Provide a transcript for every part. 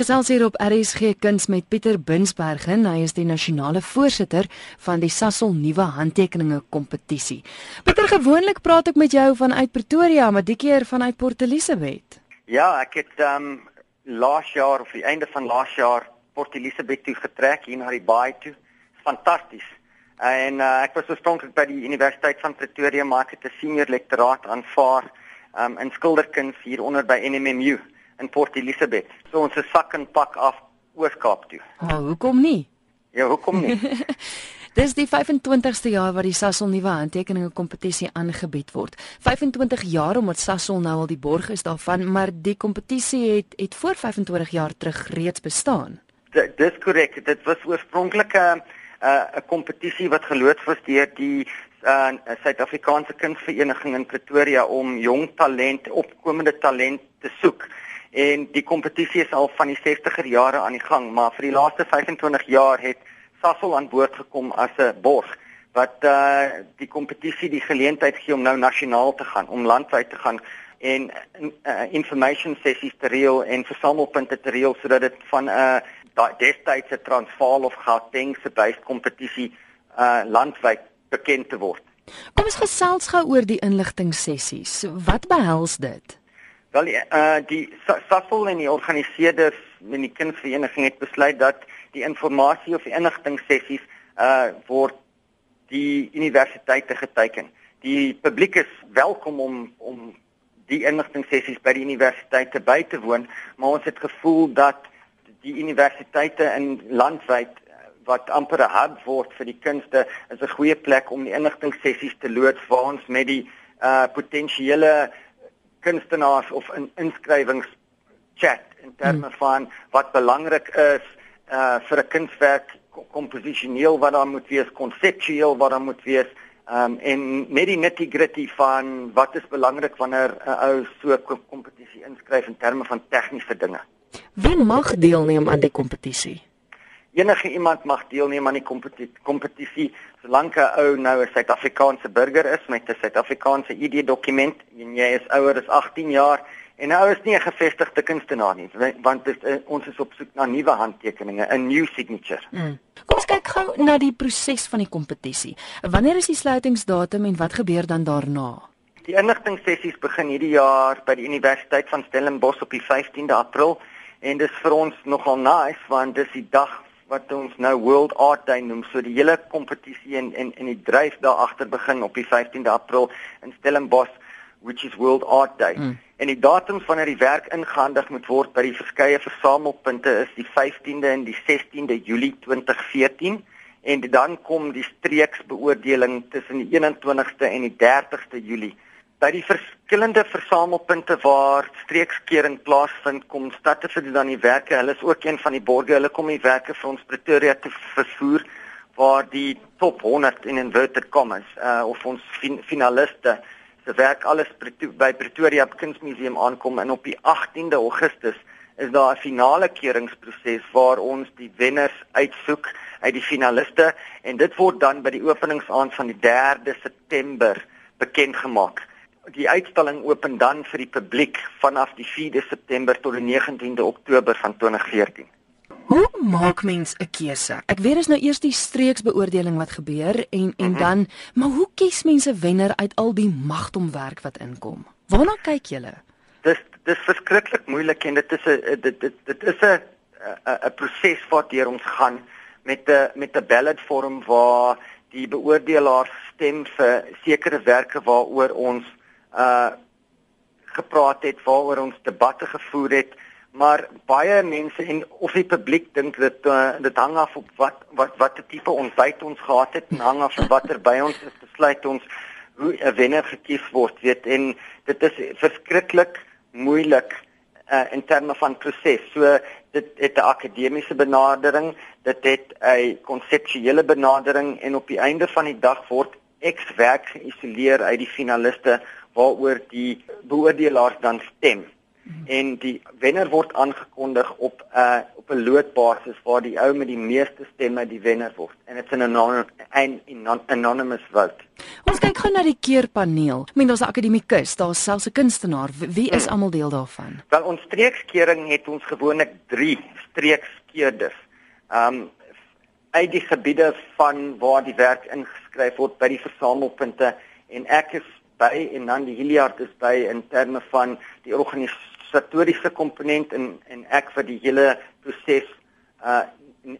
gesels hier op RSG Kuns met Pieter Binsbergen. Hy is die nasionale voorsitter van die Sasol Nuwe Handtekeninge Kompetisie. Pieter, gewoonlik praat ek met jou vanuit Pretoria, maar die keer vanuit Port Elizabeth. Ja, ek het um, laas jaar of die einde van laas jaar Port Elizabeth toe getrek hier na die baai toe. Fantasties. En uh, ek was oorspronklik by die Universiteit van Pretoria, maar ek het 'n senior lektoraat aanvaar um, in skilderkuns hier onder by NMMU in Port Elizabeth. So ons se sak en pak af Oos-Kaap toe. Maar oh, hoekom nie? Ja, hoekom nie? Dis die 25ste jaar wat die Sasol nuwe handtekeninge kompetisie aangebied word. 25 jaar omdat Sasol nou al die borg is daarvan, maar die kompetisie het het voor 25 jaar terug reeds bestaan. D dis korrek. Dit was oorspronklik 'n 'n kompetisie wat geloods was deur die uh, Suid-Afrikaanse Kunsvereniging in Pretoria om jong talent, opkomende talent te soek. En die kompetisie is al van die 60er jare aan die gang, maar vir die laaste 25 jaar het Sasol aan boord gekom as 'n borg wat uh die kompetisie die geleentheid gee om nou nasionaal te gaan, om landwyd te gaan en uh, information sessies te reël en versamelpunte te reël sodat dit van 'n uh, destydse Transvaal of Gauteng se base kompetisie uh landwyd bekend te word. Kom ons gesels gou oor die inligting sessies. Wat behels dit? Wel die uh die SAFL en die organiseerders en die kindvereniging het besluit dat die inligting of die inligting sessies uh word die universiteite geteken. Die publiek is welkom om om die inligting sessies by die universiteite by te woon, maar ons het gevoel dat die universiteite in landwyd wat amper 'n hub word vir die kunste is 'n goeie plek om die inligting sessies te loods vir ons met die uh potensiële kunstenaars of in inskrywings chat in terme hmm. van wat belangrik is uh vir 'n kunswerk komposisioneel wat daar moet wees, konseptueel wat daar moet wees um en net die nitty-gritty van wat is belangrik wanneer 'n ou so 'n kompetisie inskryf in terme van tegniese dinge. Wie mag deelneem aan die kompetisie? Enige iemand mag deelneem aan die kompetisie solank 'n ou nou 'n Suid-Afrikaanse burger is met 'n Suid-Afrikaanse ID-dokument en jy is ouer as 18 jaar en nou is nie 'n gevestigde kunstenaar nie want dit, uh, ons is op soek na nuwe handtekeninge, 'n new signature. Mm. Kom ons kyk gou na die proses van die kompetisie. Wanneer is die sluitingsdatum en wat gebeur dan daarna? Die inligtingsessies begin hierdie jaar by die Universiteit van Stellenbosch op die 15de April en dit is vir ons nogal nice want dis die dag wat ons nou World Art Day noem. So die hele kompetisie en en en die dryf daar agter begin op die 15de April in Stellenbosch which is World Art Day. Mm. En die datums wanneer die werk ingehandig moet word by die verskeie versamelpunte is die 15de en die 16de Julie 2014 en dan kom die streeksbeoordeling tussen die 21ste en die 30ste Julie by die verskillende versamelpunte waar streekskering plaasvind kom stadte vir dan die werke. Hulle is ook een van die borge hulle kom die werke vir ons Pretoria te vervoer waar die top 100 in inverted commas uh, of ons fin finaliste se werk alles by Pretoria Kunsmuseum aankom. En op die 18de Augustus is daar 'n finale keuringsproses waar ons die wenners uitsoek uit die finaliste. En dit word dan by die openingsaand van die 3de September bekend gemaak die uitstalling open dan vir die publiek vanaf die 4de September tot die 19de Oktober van 2014. Hoe maak mens 'n keuse? Ek weet is nou eers die streeksbeoordeling wat gebeur en en mm -hmm. dan, maar hoe kies mense wenner uit al die magtomwerk wat inkom? Waarna kyk julle? Dis dis verskriklik moeilik en dit is 'n dit dit dit is 'n 'n proses wat deur ons gaan met 'n met 'n ballot vorm waar die beoordelaars stem vir sekere werke waaroor ons uh gepraat het waaroor ons debatte gevoer het maar baie mense en of die publiek dink dit uh, dit hang af op wat wat watter tipe ontbyt ons gehad het en hang af watter by ons is besluit ons hoe 'n wenner gekies word weet en dit is verskriklik moeilik uh, in terme van proses so dit het 'n akademiese benadering dit het 'n konseptuele benadering en op die einde van die dag word ek werk geïsoleer uit die finaliste waaroor die beoordelaars dan stem. mm. en die wenner word aangekondig op 'n uh, op 'n loodbasis waar die ou met die meeste stemme die wenner word en dit's 'n anonymous anonymous vote. Ons kyk gou na die keurpaneel. Ek meen daar's 'n akademikus, daar's selfs 'n kunstenaar. Wie is mm. almal deel daarvan? Wel ons streekskeuring het ons gewoonlik 3 streekskeerders. Um uit die gebiede van waar die werk ingeskryf word by die versamelpunte en ek is by en dan die Hilliard is by in terme van die organisatoriese komponent en en ek vir die hele proses uh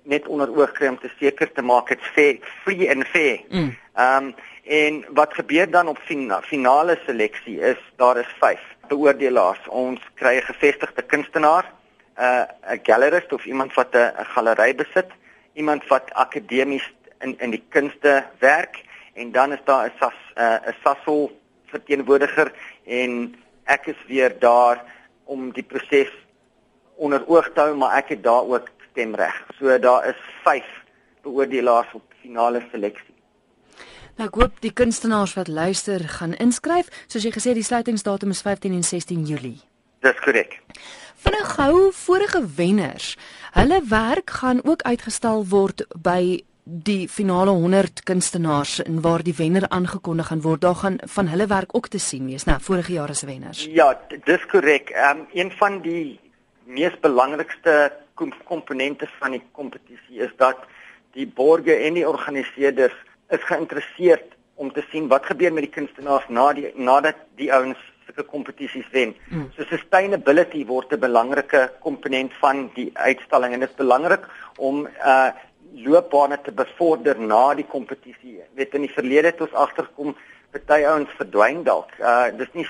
net onder oog kry om te seker te maak dit fair free and fair. Mm. Um en wat gebeur dan op fina, finale seleksie is daar is 5 beoordelaars. Ons kry 'n gevestigde kunstenaar, uh, 'n gallerist of iemand wat 'n galery besit, iemand wat akademies in in die kunste werk en dan is daar 'n sas 'n uh, sassel verteenwoordiger en ek is weer daar om die proses onder oog te hou maar ek het daar ook stemreg. So daar is 5 beoordelaars op finale seleksie. Nou ek hoop die kunstenaars wat luister gaan inskryf. Soos jy gesê die sluitingsdatum is 15 en 16 Julie. Dis korrek. Vinnig gou vorige wenners. Hulle werk gaan ook uitgestal word by die finale 100 kunstenaars en waar die wenner aangekondig gaan word, daar gaan van hulle werk ook te sien wees, nou vorige jaar se wenners. Ja, dis korrek. Ehm um, een van die mees belangrikste komponente van die kompetisie is dat die borgers en die organiseerders is geïnteresseerd om te sien wat gebeur met die kunstenaars na die nadat die ouens sulke kompetisies wen. Mm. So sustainability word 'n belangrike komponent van die uitstalling en dit is belangrik om uh loopbane te bevorder na die kompetisie. Weet in die verlede het ons agterkom party ouens verdwyn dalk. Uh dis nie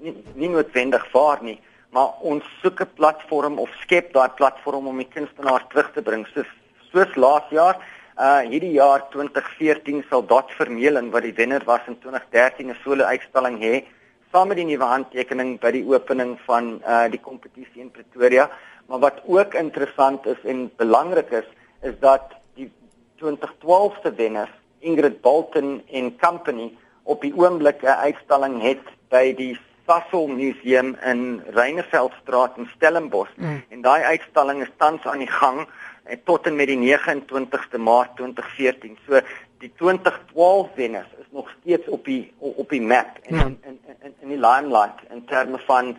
nie, nie noodwendig vaar nie, maar ons soek 'n platform of skep daai platform om die kunstenaars terug te bring. Soos soos laas jaar, uh hierdie jaar 2014 sal Dot Vermeulen wat die wenner was in 2013 'n solo uitstalling hê saam met die nuwe handtekening by die opening van uh die kompetisie in Pretoria. Maar wat ook interessant is en belangrik is, is dat die 2012 se wenners Ingrid Bolton en Company op die oomblik 'n uitstalling het by die Sassel Museum in Reineveldstraat in Stellenbosch mm. en daai uitstalling is tans aan die gang en tot en met die 29ste Maart 2014. So die 2012 wenners is nog steeds op die op die map en mm. in, in in in die limelight in terme van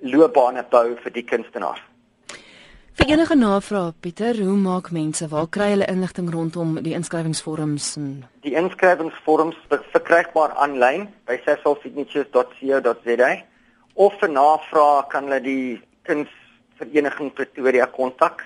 loopbane bou vir die kunstenaars. Vir enige navrae Pieter, hoe maak mense? Waar kry hulle inligting rondom die inskrywingsvorms en Die inskrywingsvorms verkrygbaar aanlyn by sesselsignatures.co.za of vir navrae kan hulle die kunsvereniging Pretoria kontak.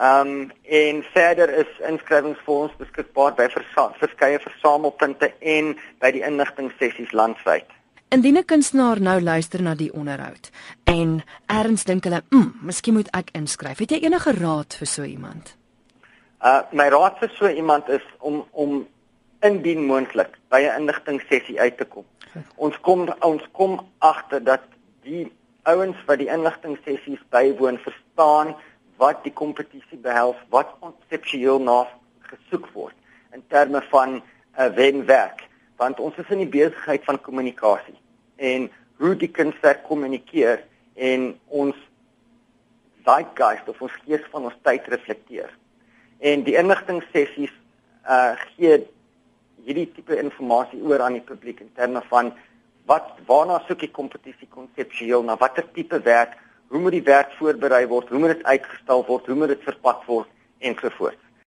Ehm um, en verder is inskrywingsvorms beskikbaar by versa verskeie versamelpunte en by die inligtingssessies landwyd. Indien 'n kunstenaar nou luister na die onderhoud en erns dink hulle, "Mmm, miskien moet ek inskryf." Het jy enige raad vir so iemand? Uh my raad vir so iemand is om om indien moontlik by 'n inligtingssessie uit te kom. Ons kom ons kom agter dat die ouens wat die inligtingssessies bywoon verstaan wat die kompetisie behels, wat konseptueel na gesoek word in terme van 'n uh, wenwerk want ons is in die besigheid van kommunikasie en hoe die kunstwerk kommunikeer en ons zeitgeist of ons gees van ons tyd reflekteer. En die inligtingssessies uh gee hierdie tipe inligting oor aan die publiek in terme van wat waarna soek die kompetisie konseptueel na watter tipe werk, hoe moet die werk voorberei word, hoe moet dit uitgestal word, hoe moet dit verpak word en so voort.